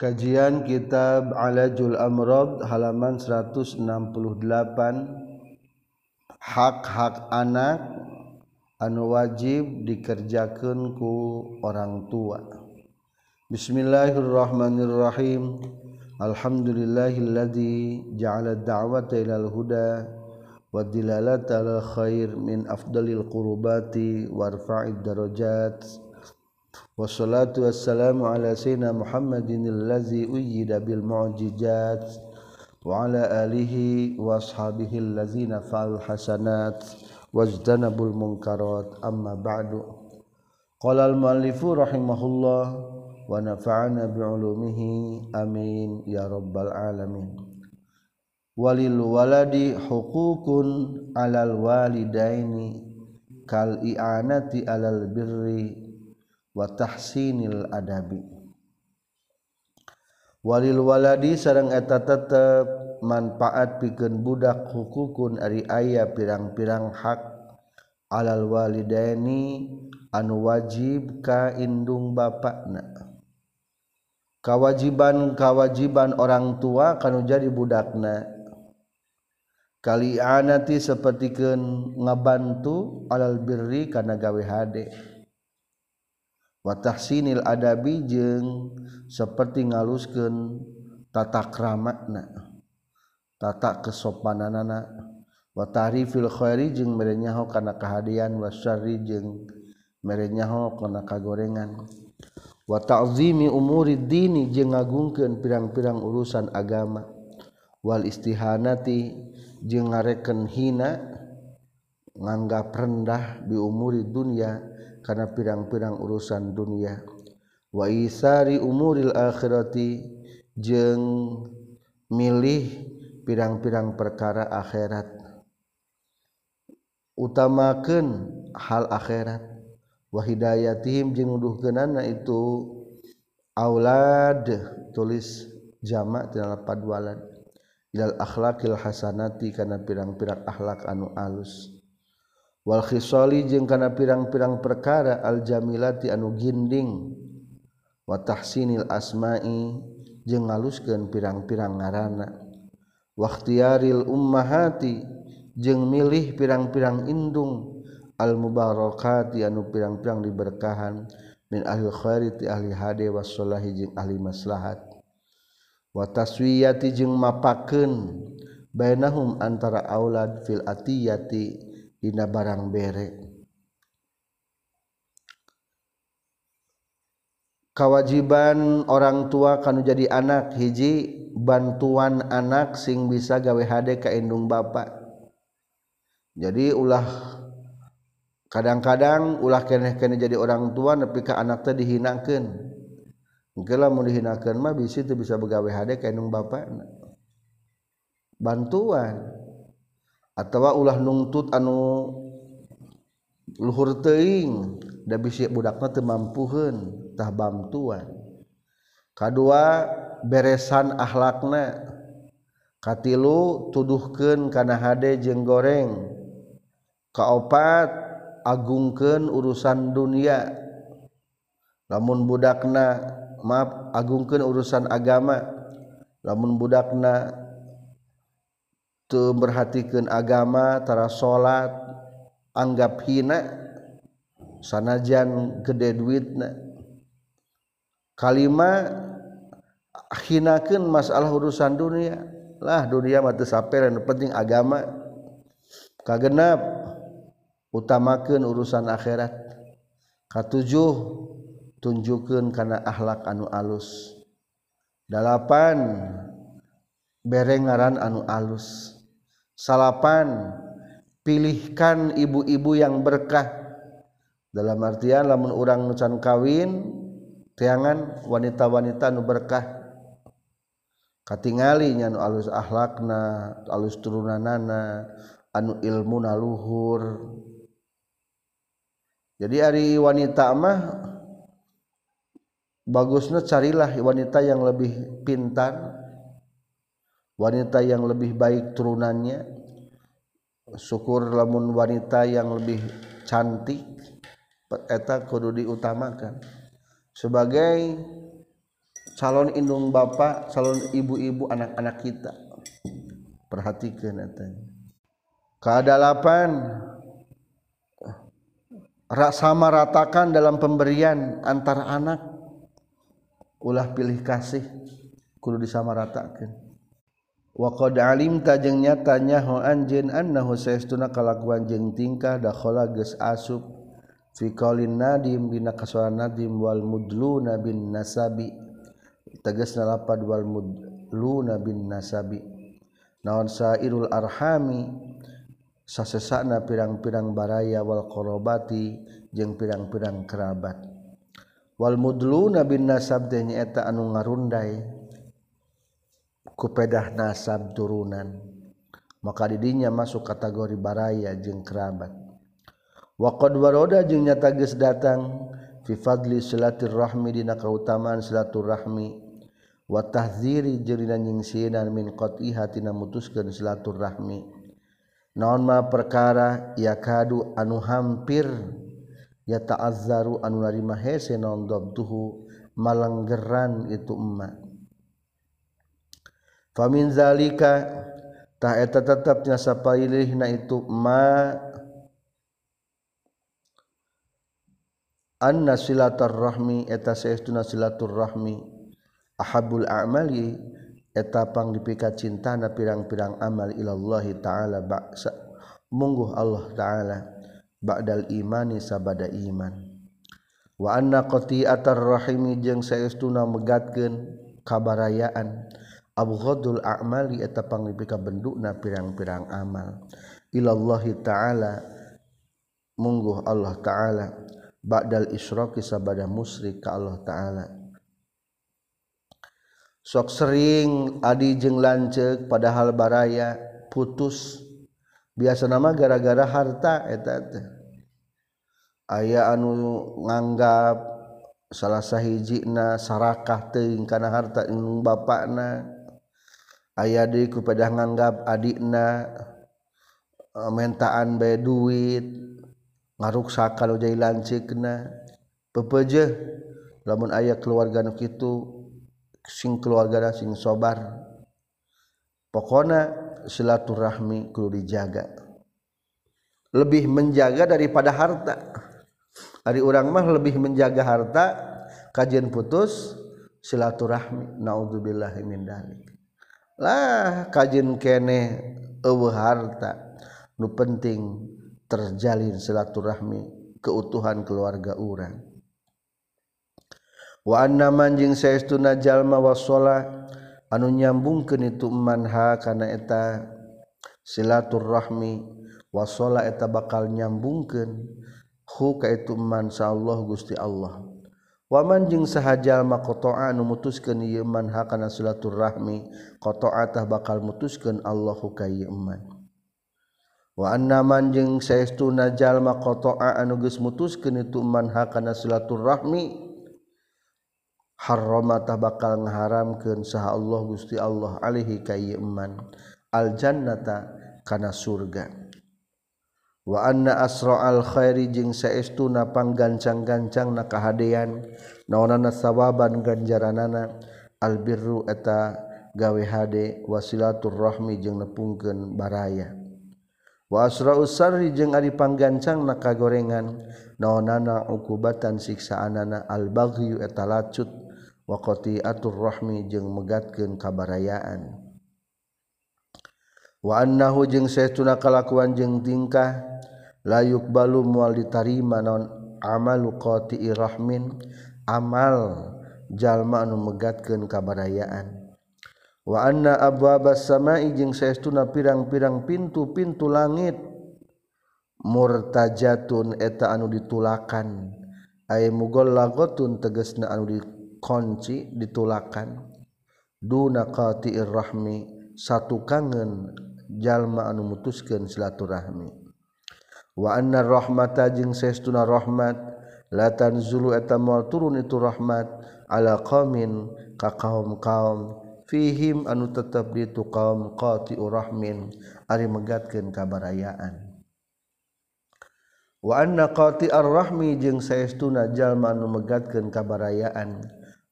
Kajian Kitab Alajul Amrod halaman 168 Hak-hak anak anu wajib dikerjakan ku orang tua. Bismillahirrahmanirrahim. Alhamdulillahilladzi ja'ala da'wata ilal huda wa dilalata al khair min afdalil qurbati warfa'id darajat. Wassalatu wassalamu ala sayyidina Muhammadin allazi uyyida bil mu'jizat wa ala alihi wa ashabihi allazina fa'al hasanat wajtanabul munkarat amma ba'du qala al muallifu rahimahullah wa nafa'ana bi ulumihi amin ya rabbal alamin walil waladi huququn alal walidaini kal i'anati alal birri watahsinil adabi. Walil waladi sarang eta tetep manfaat pikeun budak hukukun ari aya pirang-pirang hak alal walidaini anu wajib ka indung bapakna kawajiban-kawajiban orang tua kanu jadi budakna. Kali anati sapertikeun ngabantu alal birri kana gawe hade. watahsinil adabi jeung seperti ngaluskeun tata kramatna tata kesopananana. Wa tahrifil khairi jeung mere nyaho kana kahadian wa syarri jeung mere nyaho kana kagorengan. Wa ta'zimi umuri dini jeung ngagungkeun pirang-pirang urusan agama. Wal istihanati jeung ngareken hina nganggap rendah bi umuri dunya. karena pirang-pirang urusan dunia. Waisari umuril akhirati jeng milih pirang-pirang perkara akhirat. Utamakan hal akhirat. Wahidayatihim jeung nuduhkeunana itu aulad tulis jamak tina lapad walad ilal akhlaqil hasanati kana pirang-pirang akhlak anu alus. wal khisali jeung kana pirang-pirang perkara aljamilati anu ginding. Watahsinil asma'i jeung ngaluskeun pirang-pirang ngaranna wakhtiaril ummahati jeung milih pirang-pirang indung. Al mubarakati anu pirang-pirang diberkahan. Min ahli khairi ti ahli hade wasolahi jeung ahli maslahat. Wataswiyati jeung mapakeun bainahum antara aulad fil atiyati. dina barang bere. Kewajiban orang tua kanu jadi anak hiji bantuan anak sing bisa gawe hade ka indung bapak jadi ulah kadang-kadang ulah keneh-keneh jadi orang tua nepi ka anak teh dihinakeun. Engkeun lamun dihinakeun mah bisi teu bisa begawe hade ka indung bapak bantuan. atau ulah nungtut anu luhur teing da bisi budakna teu mampuheun tah bantuan kadua beresan akhlakna katilu tuduhkeun kana hade jeung goreng. Kaopat agungkeun urusan dunia. Lamun budakna maaf agungkeun urusan agama. Lamun budakna memperhatikan agamatara salat anggap hina sanajan gede duit kalima hinakan masalah urusan dunialah dunia teu saperen penting agama. Kagenap utamakan urusan akhirat. Katujuh tunjukkan karena akhlak anu alus. Delapan bereng ngaran anu alus. salapan pilihkan ibu-ibu yang berkah. Dalam artian lamun urang nucan kawin teangan wanita-wanita nu berkah. Katingali nya nu alus ahlakna alus turunanana anu ilmu naluhur. Jadi ari wanita mah bagusnya carilah wanita yang lebih pintar. Wanita yang lebih baik turunannya. Syukur lamun wanita yang lebih cantik. Eta kudu diutamakan. Sebagai calon indung bapak calon ibu-ibu anak-anak kita. Perhatikan katanya keadalapan sama ratakan dalam pemberian antara anak. Ulah pilih kasih kudu disamaratakan waqad alimta jeung nyatanya ho anjeun annahu saestuna kalakuan jeung tingkah dakhala geus asup fi qaulin nadim dina kasoran nadim wal mudluna bin nasabi. Tegasna lapad wal mudluna bin nasabi. Naon sairul arhami? Sasesana pirang-pirang baraya wal qorobati jeung pirang-pirang kerabat. Wal mudluna bin nasab teh nyaeta anu ngarundai. kupedah nasab turunan. Maka didinya masuk kategori baraya jeung kerabat. Waqad waroda jeung nyata geus datang. Fi fadli silaturahmi dina kautamaan silaturahmi wa tahdziri jeung dina nyingsinan min qat'iha tina mutuskeun silaturahmi naon ma perkara? Yakadu anu hampir. Ya ta'azzaru anu narima hese naon dabtuhu malanggeran itu emak. faminzalikataheta tetapnya sappaih na itu ma anna silaturrahmi eta saestuna silaturrahmi ahabul amali eta panglipika cintana pirang-pirang amal ilallahi ta'ala baksa mungguh Allah ta'ala ba'dal imani sabada iman. Wa anna qati'atar rahimi jeung saestuna megatkeun kabarayaan. Abghadul a'mali eta panglipika bendukna pirang-pirang amal. Ilallahi ta'ala mungguh Allah ta'ala ba'dal isyraqi sabada musyrik ka Allah ta'ala. Sok sering adi jeung lanceuk padahal baraya putus. Biasa nama gara-gara harta eta teh. Aya anu nganggap salah sahijina sarakah teuing kana harta inung bapakna. aya di kepada nganggap adikna eh, mentaan bay duit ngaruksa kalau jadi lancikna pepeje lamun ayah keluarga nuk itu sing keluarga sing sobar. Pokona silaturahmi kudu dijaga. Lebih menjaga daripada harta. Hari orang mah lebih menjaga harta kajian putus silaturahmi. Naudzubillah min dalik. lah kajjin kene harta nu penting terjalin silaturahmi keutuhan keluarga urang. Wana manjing sayaunajallma wasola anu nyambung itu manha kana eta silaturahmi wasola eta bakal nyambungken huka ituman sa Allah gusti Allah. Waman jeung sahjallma kotoa mutuskan yeman hakana silaturrahmi kotoatah bakal mutuskan Allahu kayman Wanaman jeung sestu najallma kotoa anuges mutuskan ituman hakana silaturrahmi harromatah bakal ngaharamkan saha Allah gusti Allah Alaihi kayman aljannata kana surga. waanna asra al-khairi jeung saestuna panggancang-gancang na kahadean. Naonana sawaban ganjaranana. Albirru eta gawe hade. Wasilaturrahmi jeung nepungkeun baraya. Wa asra usarri jeung ari panggancang na kagorengan. Naonana ukubatan siksaanana. Al-baghyu eta lacut. Wa qati'atul rahmi jeung megatkeun kabarayaan. Wa annahu jeung saestuna kalakuan jeung tingkah. layuk balu mual ditarima non amalu qati rahmin amal jalma anu megatkeun kabarayaan. Wa anna abwabas samai jeung saestuna pirang-pirang pintu-pintu langit murtajatun eta anu ditulakan. Ay mugallaqatun tegasna anu dikunci ditulakan. Duna qati'ir rahmi satu kangen jalma anu mutuskeun silaturahmi. waannar rahmata jeung seestuna rahmat latan zulu eta mual turun itu rahmat ala qaumin ka kaum-kaum. Fihim anu tetep di itu kaum qati'u rahmin ari megatkeun kabarayaan. Wa anna qati'ar rahmi jeung saestuna jalma anu megatkeun kabarayaan.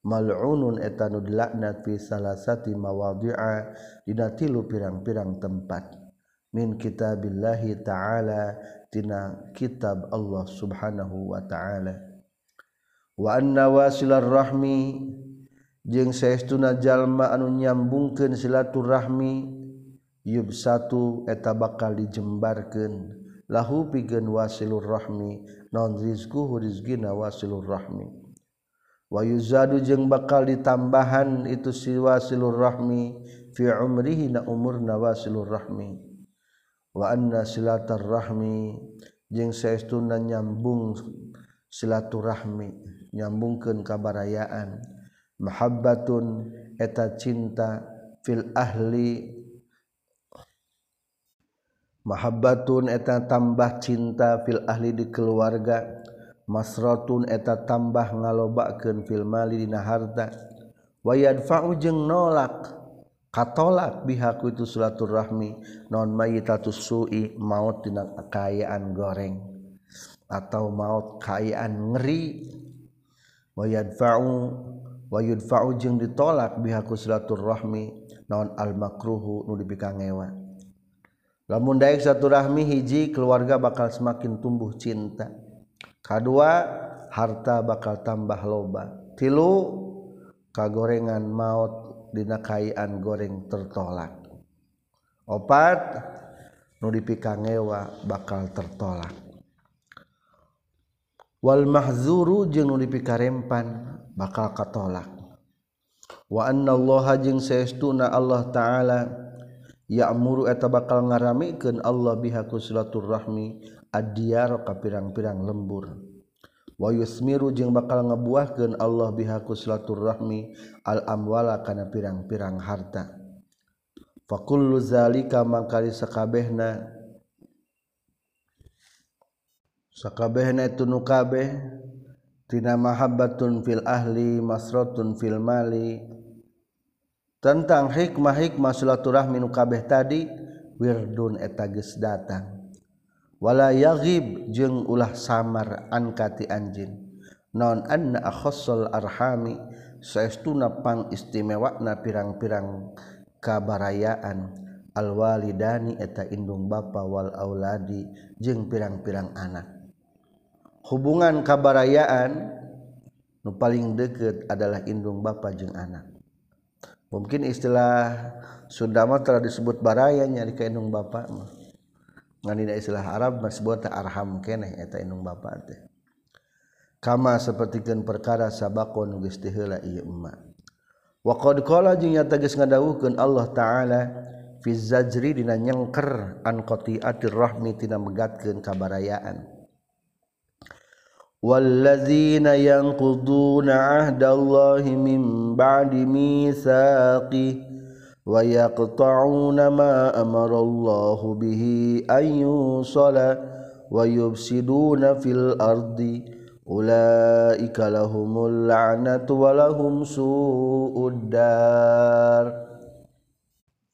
Mal'unun eta nu dilaknat fi salasati mawadhi'a dina tilu pirang-pirang tempat. Min kitabillahi ta'ala tina kitab Allah subhanahu wa ta'ala. Wa anna wasilar rahmi jeung saestuna jalma anu nyambungkeun silaturahmi yub satu eta bakal dijembarkeun. Lahu pikeun wasilur rahmi non rizquhu rizqina wasilur rahmi. Wa yuzadu jeung bakal ditambahan itu si wasilur rahmi fi umrihi na umurna wasilur rahmi. wa anna silaturahmi jeung saestuna nyambung silaturahmi nyambungkeun kabarayaan. Mahabbatun eta cinta fil ahli. Mahabbatun eta tambah cinta fil ahli di keluarga. Masrotun eta tambah ngalobakeun fil mali dina harta wa yadfa'u jeung nolak. Katolak bihaku itu silaturahmi non mayitatus su'i maut dina kekayaan goreng atau maut kayaan ngeri. Wa yadfa'u wa yudfa'u jeung ditolak bihaku silaturahmi non al makruhu nu dipikangewa lamun daek silaturahmi hiji keluarga bakal semakin tumbuh cinta. Kedua harta bakal tambah loba. Tilu kagorengan maut dinakaian goreng tertolak. Opat nudipi kangewa bakal tertolak. Wal mahzuru jeung nudipi karempan bakal katolak. Wa anna Allah jeung saestuna Allah taala ya'muru eta bakal ngaramikeun Allah biha silaturahmi ad-diyar ka pirang-pirang lembur. wayusmiru jeung bakal ngebuahkeun Allah bihaku silaturahmi al amwala kana pirang-pirang harta. Fa kullu zalika mangkali sakabehna sakabehna itu nu kabeh tina mahabbatun fil ahli masratun fil mali. Tentang hikmah-hikmah silaturahmi nu kabeh tadi wirdun eta geus datang. wala yaghib jeung ulah samar ankati anjin non anna akhassal arhami saestuna pang istimewakna pirang-pirang kabarayaan. Alwalidani eta indung bapa wal auladi jeung pirang-pirang anak. Hubungan kabarayaan nu paling deket adalah indung bapa jeung anak. Mungkin istilah Sundama telah disebut barayanya di kaindung bapak mah. nganina istilah Arab masbuata arham keneh eta indung bapa teh. Kama sapertikeun perkara sabaqo nu geus teu heula ieu emma. Wa qad qala jeung nyata geus ngadawuhkeun Allah taala fi zajri dina nyengker an qati'atir rahmi tina megatkeun kabarayaan. Wallazina yanquduna ahdallahi min ba'di mitsaqihi ويقطعون ما أمر الله به أن يوصل ويفسدون في الأرض أولئك لهم اللعنة ولهم سوء الدار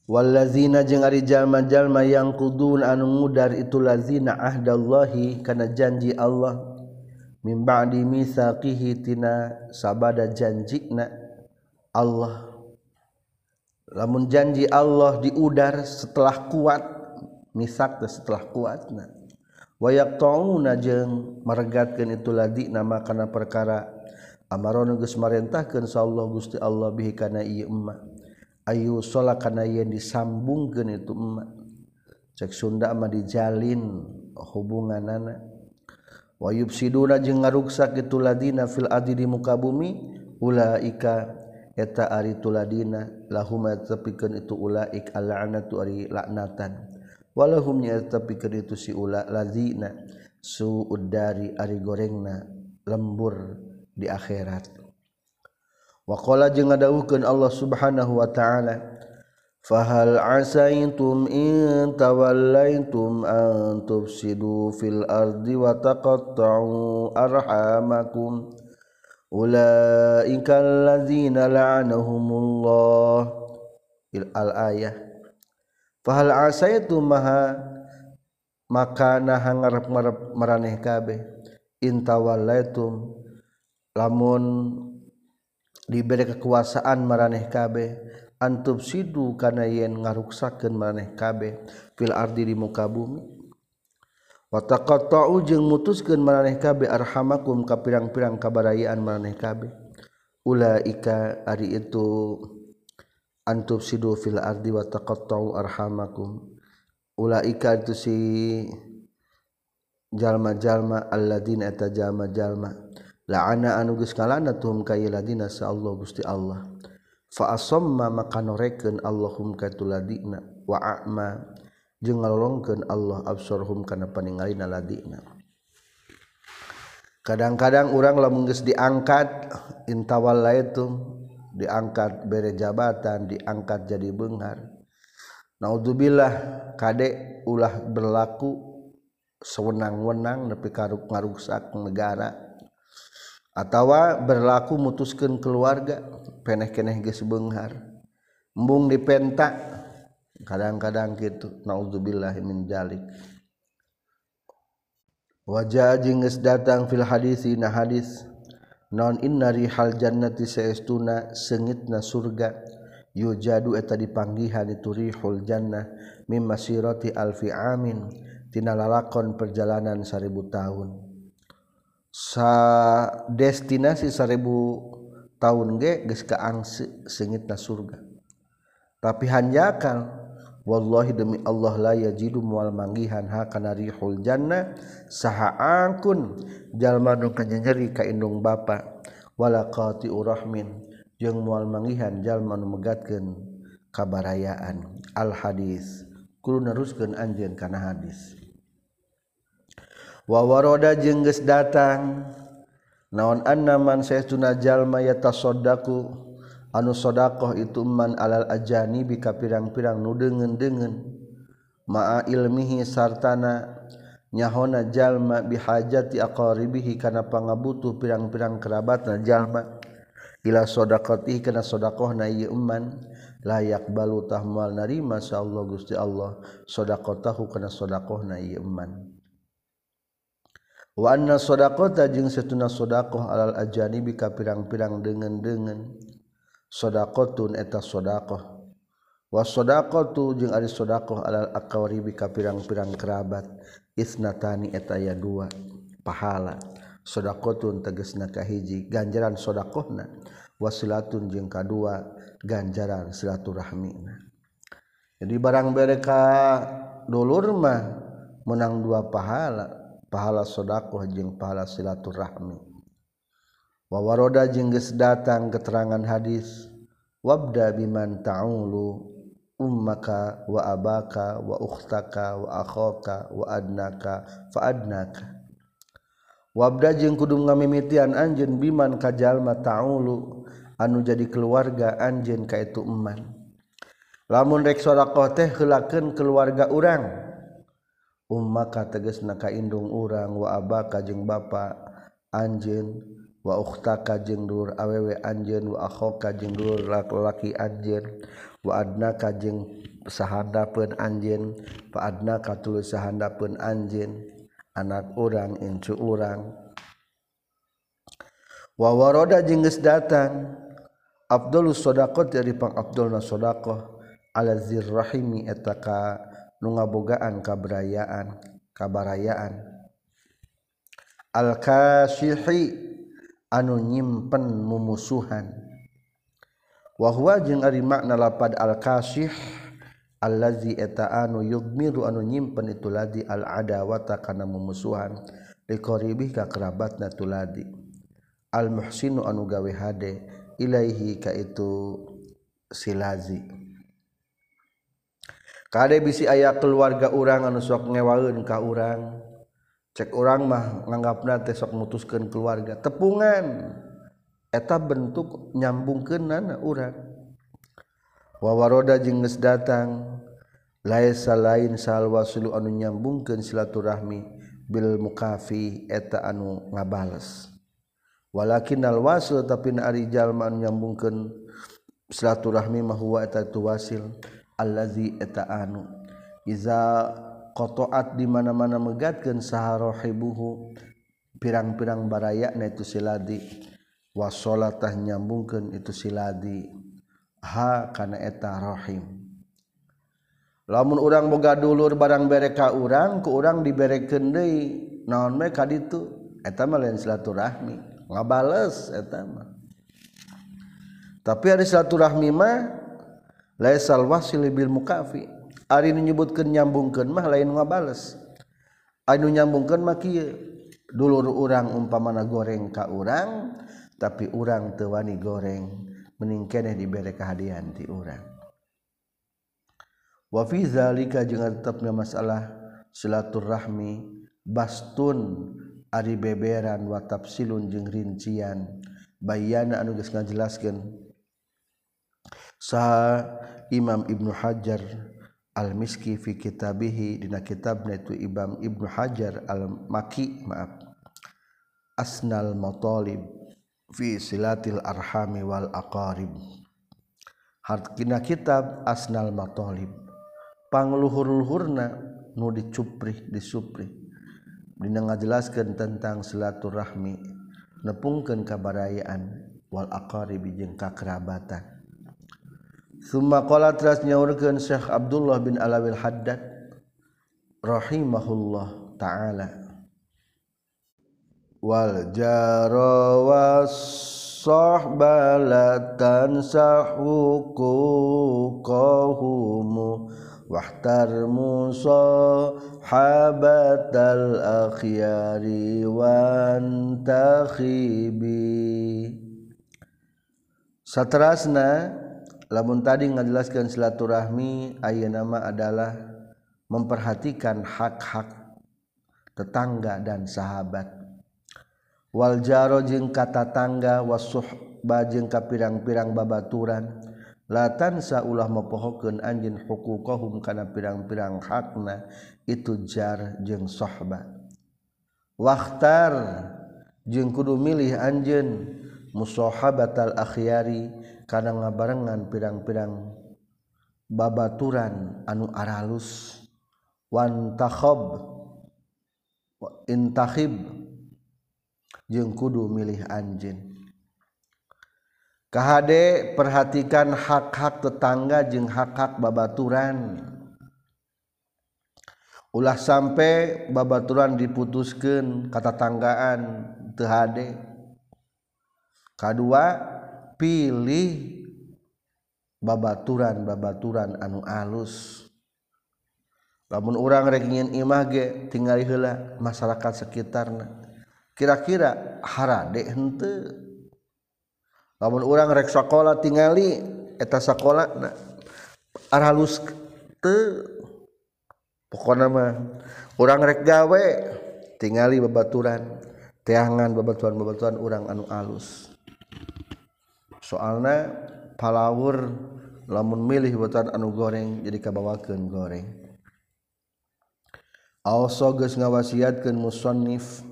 Wallazina jeung ari jalma-jalma yang kudun anu ngudar itu lazina ahdallahi kana janji Allah min ba'di misaqihi tina sabada janjina Allah lamun janji Allah diudar setelah kuat misak setelah kuat nah. Wayak tauna jeung meregatkeun itu ladi nama kana perkara. Amaron geus marentahkeun Allah Gusti Allah bihi kana ieu emma. Ayu sholat kana yen disambungkeun itu emma. Cek Sunda mah dijalin hubunganana. Wayub siduna jeung ngaruksak itu ladina fil adi di muka bumi ulaika eta ari tuladina lahuma tepikeun itu ulaik al'anatu ari laknatan walahum nya tepikeun itu si ula lazina suud dari ari gorengna lembur di akhirat. Waqala jeung ngadawuhkeun Allah Subhanahu wa taala fahal asaitum in tawallaitum an tufsidu fil ardi wa taqatta'u arhamakum? ulaikalladzina la'anahumullah. Al ayah. Fahal asaitu maha maka nah ngarep-ngarep maraneh kabeh. Intawallaitum lamun diberi kekuasaan maraneh kabeh. Antub sidu kana yen ngaruksakeun maraneh kabeh. Fil ardi di muka bumi. wataqatta'u jeung mutuskeun maraneh kabeh arhamakum ka pirang-pirang kabarayaan maraneh kabeh ulaika ari itu antub sidu fil ardi wa taqatta'u arhamakum. Ulaika itu si jalma-jalma alladzina eta jalma-jalma la'ana anu geus kalana tuhum ka ladina sa Allah Gusti Allah. Fa asamma maka norekeun Allahum ka tuladina wa a'ma. jeung ngalolongkeun Allah absorhum kana paningalina ladina. Kadang-kadang orang lamun geus diangkat intawallaitum diangkat bere jabatan diangkat jadi benghar. Naudzubillah kade ulah berlaku sewenang-wenang nepi karuk ngaruksak negara. Atawa berlaku mutuskan keluarga peneh keneh geus benghar. Embung dipentak kadang-kadang gitu naudzubillah min wajah jengges datang fil hadis na hadis. Non innari hal jannati saestuna sengitna surga. Yujadu eta dipanggihan itu rihul jannah mim masirati alfi amin. Tina lalakon perjalanan seribu tahun. Sa destinasi seribu tahun ge geus kaangse sengitna surga. Tapi hanjakal Wallahi demi Allah la yajidu mual manggihan ha kana rihul jannah. Saha angkun jalma nu kanyeri ka indung bapa. Wala qati urahmin jeung mual manggihan jalma nu megatkeun kabarayaan. Al hadis kudu neruskeun anjeun kana hadis. Wa waroda jeung geus datang. Naon annaman saytuna jalma yatasaddaku anu shodaqoh itu man alal ajani bika pirang-pirang nudengen-dengen ma'a ilmihi sartana nyahona jalma bihajati aqaribihi kana pangabutuh pirang-pirang kerabatna jalma. Ila sadaqati kana na ieu umman layak balu tahmal narima Allah Gusti Allah. Sadaqatahu kana na ieu umman wa anna sadaqata jeung satuna sadaqah alal ajani bika pirang-pirang dengen-dengen. sodaqotun eta sodaqoh. Wasodaqotu jeung ari sodaqoh alal akawaribi ka pirang-pirang kerabat. Isnatani eta ya dua pahala. Sodaqotun tegasna kahiji ganjaran sodaqohna wasilatun jeung kadua ganjaran silaturahmina. Jadi barang mereka dulur mah menang dua pahala. Pahala sodakoh jeung pahala silaturahmi. wawaroda jengges datang keterangan hadis wabda biman ta'ulu ummaka wa abaka wa ukhtaka wa akhoka wa adnaka fa adnaka. Wabda jeung kudu ngamimitian anjeun biman ka jalma ta'ulu anu jadi keluarga anjeun ka itu eman. Lamun rek sadaqah teh heulakeun keluarga urang ummaka tegasna ka indung urang wa abaka jeung bapa anjeun wa uhtaka jeung dur awewe anjeun wa akhoka jeung dur lalaki anjeun wa adnaka jeung sahandapeun anjeun fa adnaka tuluy sahandapeun anjeun. Anak urang incu urang. Wa waroda jeung geus datang. Abdul sodaqot dari pang Abdul na sodaqoh ala zirrahimi etaka nu ngabogaan kabarayaan kabarayaan. Al kasihi anu nyimpen mumusuhanwahwa jeung ari makna lapad al-kasih allazi eta anu yugmiru anu nyimpen itu ladi al-adawata kana mumusuhan. Liqaribih ka kerabatna tuladi al-muhsinu anu gawe hade ilaihi ka itu silazi Kade bisi aya keluarga orang anu sok ngewaun ka orang cek orang mah nganggapna teh sok mutuskeun keluarga. Tepungan eta bentuk nyambung ke wa waroda jeung geus datang. Laisa lain sal wasulu anu nyambungkeun silaturahmi bil mukafi eta anu ngabales. Walakin al wasil tapi na ari jalma anu nyambungkeun silaturahmi mah huwa eta tu wasil. Allazi eta anu. Iza kotoat di mana-mana megatkan saharohibuhu. Pirang-pirang baraya na itu siladi wasolatah nyambungkan itu siladi ha kana eta rohim. Lamun urang boga dulur barang bereka urang ke urang diberekeun deui. Naon mereka kaditu eta mah lain silaturahmi. Ngabales eta mah. Tapi ari silaturahmi mah laisal wasil bil mukafi. Ari nyebutkeun nyambungkeun mah lain ngabales. Anu nyambungkeun mah kieu. Dulur urang umpamana goreng ka urang tapi urang teu wani goreng mending keneh dibere kahadian ti urang. Wa fi zalika jeung tetepna masalah silaturahmi bastun ari beberan wa tafsilun jeung rincian. Bayana anu geus ngajelaskeun. Sa Imam Ibnu Hajar al-miski fi kitabihi dina kitabna itu Imam Ibnu Hajar al-Maki maaf. Asnal matalib fi silatil arhami wal aqarib. Hartina kitab asnal matalib. Pangluhur-luhurna nu dicupri disupri dina ngajelaskeun tentang silaturahmi nepungkeun kabarayaan wal aqarib jeung kakerabatan. Summa qala teras nyaurkeun Syekh Abdullah bin Alawil Haddad rahimahullah taala. Wal jarawas sahbalatan sahuku qahumu wahtar musa habatal akhyari wan takhibi. Satrasna lamun tadi ngajelaskan silaturahmi aya nama adalah memperhatikan hak-hak tetangga dan sahabat. Wal jaro jeung kata tangga wasuh bajeng ka pirang-pirang babaturan. Latansa ulah mepohokeun anjeun huquqahum kana pirang-pirang hakna itu jar jeung sohba. Waqtar jeung kudu milih anjeun musahabatal akhyari karena ngabarengan pirang-pirang babaturan anu aralus. Wantakhob intahib jeung kudu milih anjin KHD perhatikan hak-hak tetangga jeung hak-hak babaturan. Ulah sampai babaturan diputuskan kata tanggaan THD kedua pilih babaturan-babaturan anu alus. Namun orang regingin image tinggal hela masyarakat sekitarnya kira-kira hara dek hente namun orang rek sekolah tingali eta sekolah nah, arhalus te pokoknya mah orang rek gawe tingali babaturan teangan babaturan babaturan orang anu alus. soalnya palawur lamun milih wetan anu goreng jadi kabawakeun goreng. Also geus ngawasiatkeun musannif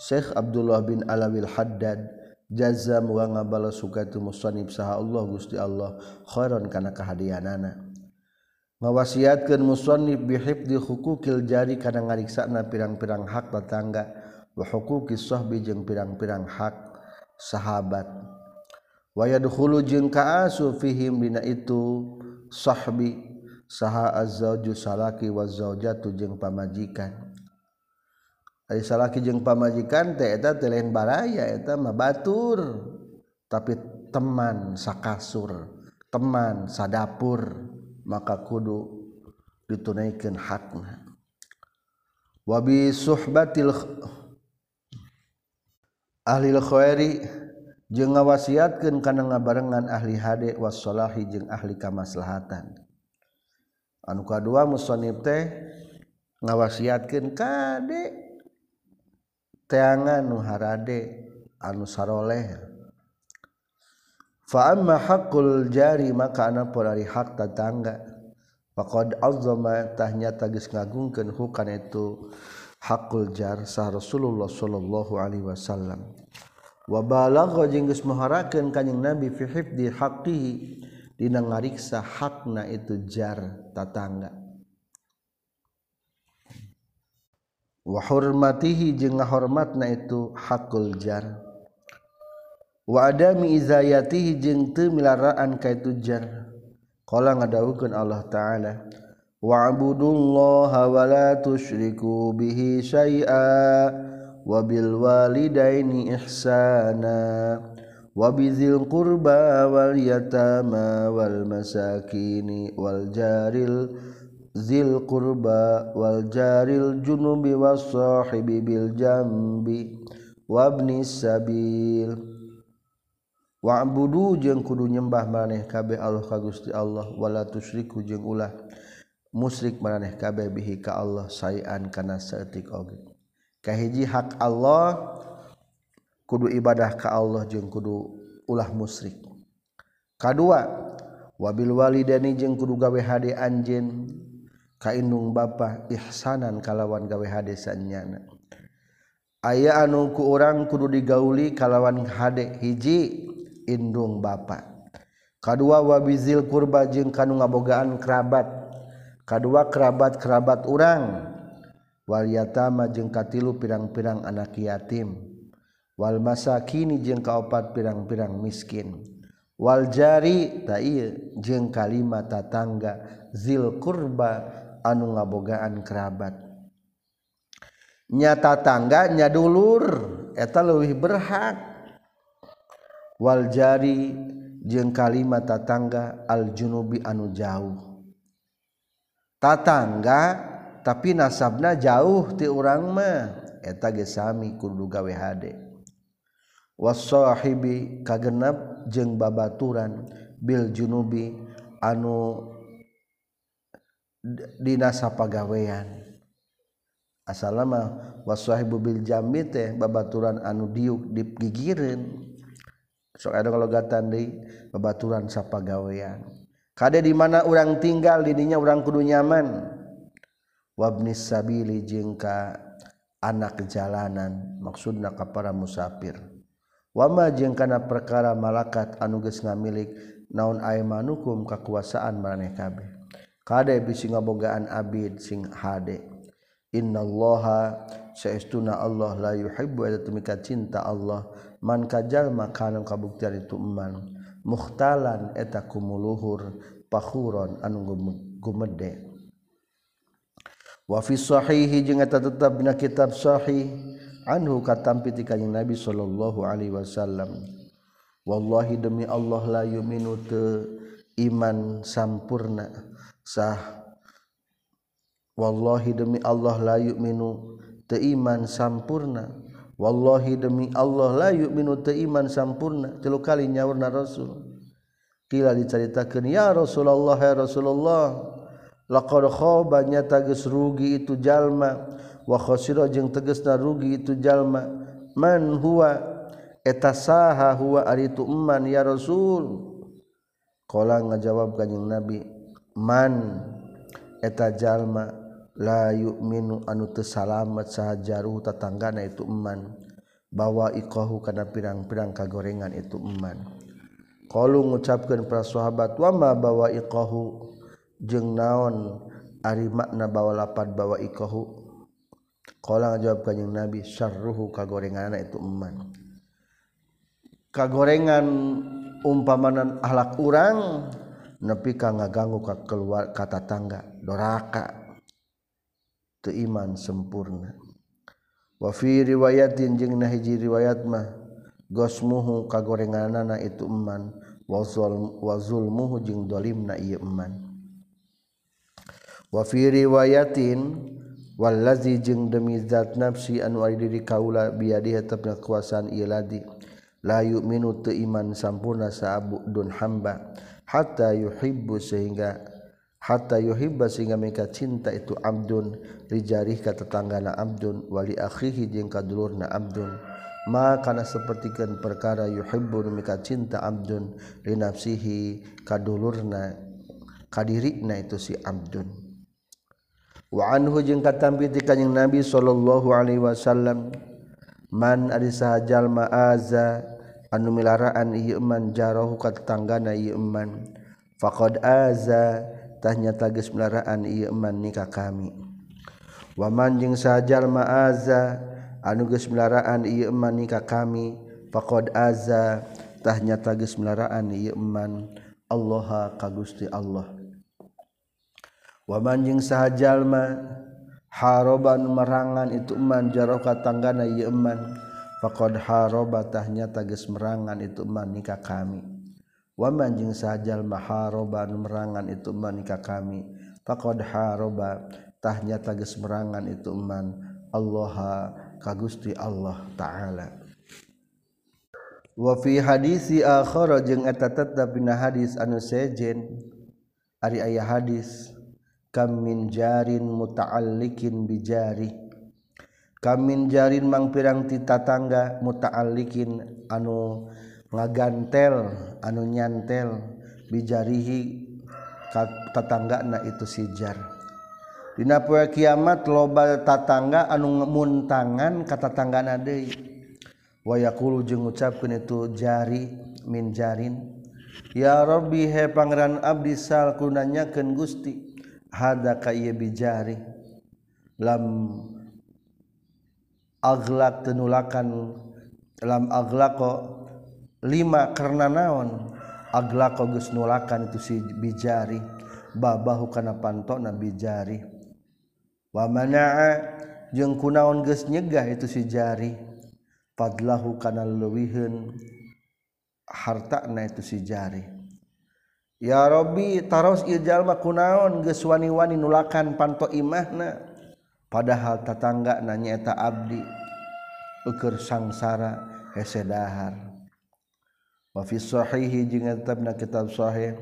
Syekh Abdullah bin Alawil Haddad jazam wa ngabala sukatu musannif saha Allah Gusti Allah khairan kana kahadianana. Ngawasiatkeun musannif bihifdi hukukil jari kana ngariksana pirang-pirang hak tetangga wa huquqis sahbi jeung pirang-pirang hak sahabat. Wa yadkhulu jeung kaasu fihim dina itu sahbi saha azzauju salaki wa zaujatu jeung pamajikan salaki jeung pamajikan teh eta teh lain baraya eta mah batur tapi teman sakasur teman sadapur maka kudu ditunaikan hakna. Wa bi suhbatil ahli khairi jeung ngawasiatkeun kana ngabarengan ahli hade wassalahi jeung ahli kamaslahatan. Anu kadua musannif teh ngawasiatkeun kade teangan nu harade anu saroleh. Fa amma haqqul jari maka ana porari hak tetangga faqad azzama tahnya tagis ngagungkeun hukana itu haqqul jar sah Rasulullah sallallahu alaihi wasallam. wabalagha jeung geus muharakeun kanjing Nabi fi hifdi haqqihi. Dina ngariksa hakna itu jar tatangga. Wa hurmatihi jeung ngahormatna itu hakul jar. Wa adami izayatihi jeung teu milaraan ka itu jar. Qala ngadawukeun Allah taala wa'budullaha wa la tusyriku bihi syai'a. wabil walidaini ihsana. Wabizil qurba wal yatama wal masakini wal jaril zil qurba wal jaril junubi was sahibi bil jambi wabni sabil. Wa'budu jeung kudu nyembah maneh kabeh Allah ka Gusti Allah wala tusyriku jeung ulah musyrik maneh kabeh bihi ka Allah sayan kana saeutik oge. kahiji hak Allah kudu ibadah ka Allah jeung kudu ulah musyrik. Kadua wabil walidani jeung kudu gawe hade anjeun. Ka indung bapa ihsanan kalawan gawe hade sanyana. Aya anu ku urang kudu digauli kalawan hade hiji indung bapa. Kadua wabizil kurba jeung kanu ngabogaan kerabat. Kadua kerabat-kerabat urang. Walyatama jeung katilu pirang-pirang anak yatim. Wal masa kini jeung kaopat pirang-pirang miskin. Waljari ta jeung kalima tatangga. Zil kurba anu ngabogaan kerabat. Nyata tangganya dulur eta leuwih berhak. Waljari jeung kalima tatangga aljunubi anu jauh. Tatangga tapi nasabna jauh ti urang mah. Eta ge sami kudu gawe hade wasahibi kagenep jeung babaturan bil junubi anu dina sapagawean. Asalama wasahibu bil jambi teh babaturan anu diuk digigireun sok ada kalau gatan deui babaturan sapagawean. Kade di mana urang tinggal dininya urang kudu nyaman. wabnis sabili jengka anak jalanan maksudna ka para musafir. Wama jeung kana perkara malakat anu geus ngamilik naon aimanukum kakuasaan maneh kabeh. Kade bisi ngabogaan abid sing hade. Innallaha saestuna Allah la yuhibbu atamika cinta Allah. Man kajal makanan kabuktian itu eman. Mukhtalan eta kumuluhur pakhuron anu gumede. wafi Shahihi jeta tetap na kitab Shahi Anhu katampi kanya Nabi Shallallahu Alaihi Wasallam. Wallhi demi Allah layu minute iman sampurna. Sah. Wallhi demi Allah layu minu te iman sampurna. Wallhi demi Allah layu minu te iman sampurna. Telu kali nyawurna Rasul. Kila diceritakan ya Rasulullah ya Rasulullah. laqadkhobanya geus rugi itu jalma. Wa khasira jeung tegesna rugi itu jalma. Man huwa eta saha huwa ari tu man ya rasul? Qala ngajawab kanjing nabi man eta jalma la yu'minu anu teu salamet saha jaruh tatanggana itu man. Bawa iqahu kana pirang-pirang kagorengan itu man. Qalu ngucapkeun para sahabat wa ma bawa iqahu jeung naon ari makna bawa lapat bawa ikohu kalau ngajawab kanjeng Nabi syarruhu kagorengan itu eman. Kagorengan umpamanan ahlak urang nepi ka ngaganggu ka keluar kata tangga doraka. Teu iman sempurna. Wa fi riwayatin jeung nahiji riwayat mah gosmuhu kagorenganna itu eman wa zulmuhu jeung dolimna ieu eman. Wafi riwayatin walazi jeng demi zat nafsi anu ari diri kaula biadi tetapna kekuasaan iya ladi la yu'minu tu iman sampurna dun hamba hatta yuhibbu sehingga hatta yuhibba sehingga mereka cinta itu abdun rijarih ka tetanggana abdun wali akhihi jeung kadulurna abdun. Ma kana sapertikeun perkara yuhibbu mereka cinta abdun li nafsihi kadulurna kadirina itu si abdun Waanhu jeung katampi ti kanjing Nabi sallallahu alaihi wasallam man ari sahajal ma'aza anu milaraan ieu man jarahu ka tetanggana ieu man faqad aza tahnya tagis melaraan iman nikah kami. Wa man jeung sahajal ma'aza anu geus iman nikah kami faqad aza tahnya tagis melaraan iman man Allah ka Gusti Allah. wamanjing sahjallma haroban merangan itu iman jaroka tanggana yeman faqad harobatahnya tagis merangan itu iman nikah kami. Wamanjing sahjallma haroban merangan itu iman nikah kami. Fakod harobatahnya tagis merangan itu iman Allah kagusti Allah ta'ala. Wafi hadisi akhara jeung eta tetep dina hadis anu sejen ari aya hadis. kamin jarin muta'allikin bijari kamin jarin mang pirang ti tatangga muta'allikin anu ngagantel anu nyantel bijarihi tatangga na itu sijar dina poe kiamat loba tatangga anu muntangan ka tatangga na deui. Wa yaqulu jeung ngucapkeun itu jari min jarin. Ya rabbi he pangeran abdi sal kunanyakeun gusti. hada kaya bijari. Lam aglak tenulakan lam aglako lima karena naon? Aglako geus nulakan itu si bijari. Babahu kana pantona bijari. Wa manaa jeung kunaon geus nyegah itu si jari. Fadlahu kana leuwiheun hartana itu si jari. ya Robbi taros Ijallma kunaon geswani-wani nulakan panto imahna. Padahal tetangga nanyaeta Abdi ukur sangsara hesedahar. Wafishihi tetap na kitab Shahih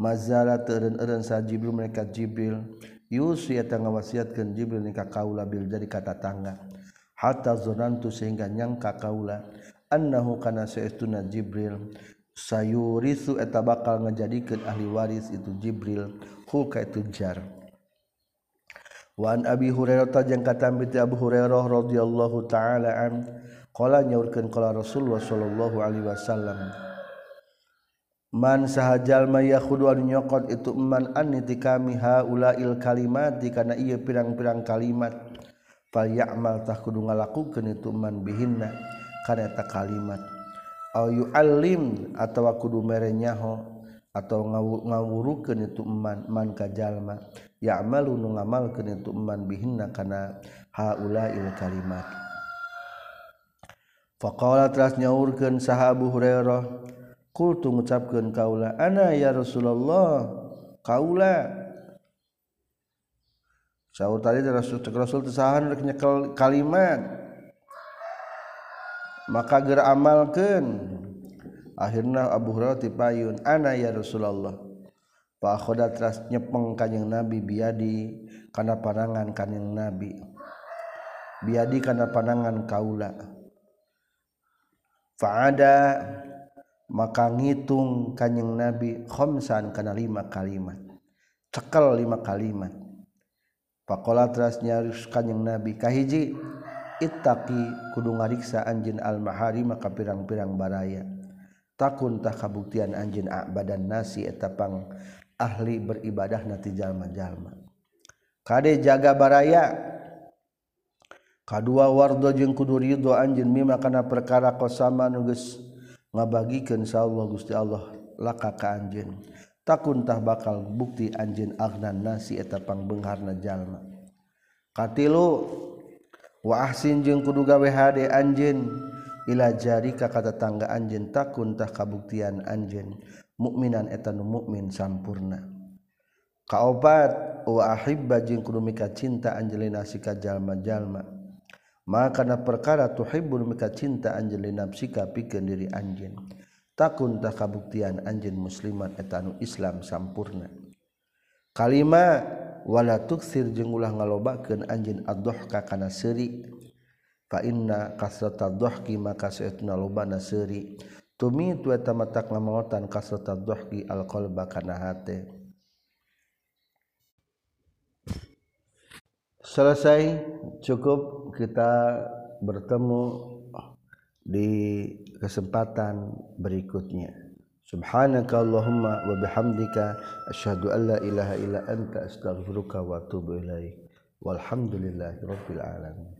mazala teren-eren sa Jibril mereka Jibril Yus ya tangga wasiatkan Jibril nikah kaula bil dari kata tangga hatta zonantu sehingga nyangka kaula annahu kana saestuna Jibril sayurisu eta bakal ngajadikeun ahli waris itu Jibril hu ka itu jar. Wa an Abi Hurairah jeung katam Abu Hurairah radhiyallahu taala an qala nyaurkeun qala Rasulullah sallallahu alaihi wasallam Man sahajal mayakhudu anu nyokot itu man aniti kami haulail kalimat kana ieu pirang-pirang kalimat fal ya'mal tah kudu ngalakukeun itu man bihinna kana eta kalimat. yuallim atau kudu merenyaho atau ngawurukeun itu man man ka jalma. Ya'malu nu ngamalkeun itu man bihinna kana haulail kalimat. Faqala teras nyaurkeun sahabu hurairah qultu ngucapkeun kaula ana ya rasulullah kaula. Saur tadi Rasul Rasul tesahan rek nyekel kalimat. maka ger amalkeun. Akhirna Abu Hurairah tipayun ana ya Rasulullah. Fa khoda tras nyepeng kanjing Nabi biadi kana panangan kanjing Nabi. Biadi kana panangan kaula. Faada maka ngitung kanjing Nabi khamsan kana lima kalimat. Cekel lima kalimat. Pakola teras nyaris kanjeng Nabi kahiji ittaqi kudu ngariksa anjin al-mahari maka pirang-pirang baraya. Takuntah kabuktian anjin a'badan nasi etapang ahli beribadah nati jalma-jalma. Kade jaga baraya? Kadua wardo jeung kudu ridho anjin mima kana perkara qasama nu geus ngabagikeun Allah Gusti Allah laka ka anjin takuntah bakal bukti anjin agnan nasi etapang benghar jalma. Katilu Waahsin jeung kudu gawe hade anjeun. Ila jari ka kata tangga takun takuntah kabuktian anjeun. Mukminan etan mukmin sampurna. Kaobat wahibba jeung kudu mika cinta anjelina sika jalma jalma maka na perkara tuhibbun mika cinta anjelina sika pikeun diri takun tah kabuktian anjeun musliman etanu Islam sampurna. Kalima wala tuksir jeung ulah ngalobakeun anjeun ad-dhahka kana seuri. Fa inna kasrata dhahki maka saetuna lobana seuri. Tumitu eta matak ngamaotan kasrata dhahki alqalba kana hate. Selesai cukup kita bertemu di kesempatan berikutnya subhanaka allahumma wa bihamdika asyhadu an la ilaha illa anta astaghfiruka wa atubu ilaik walhamdulillahi rabbil alamin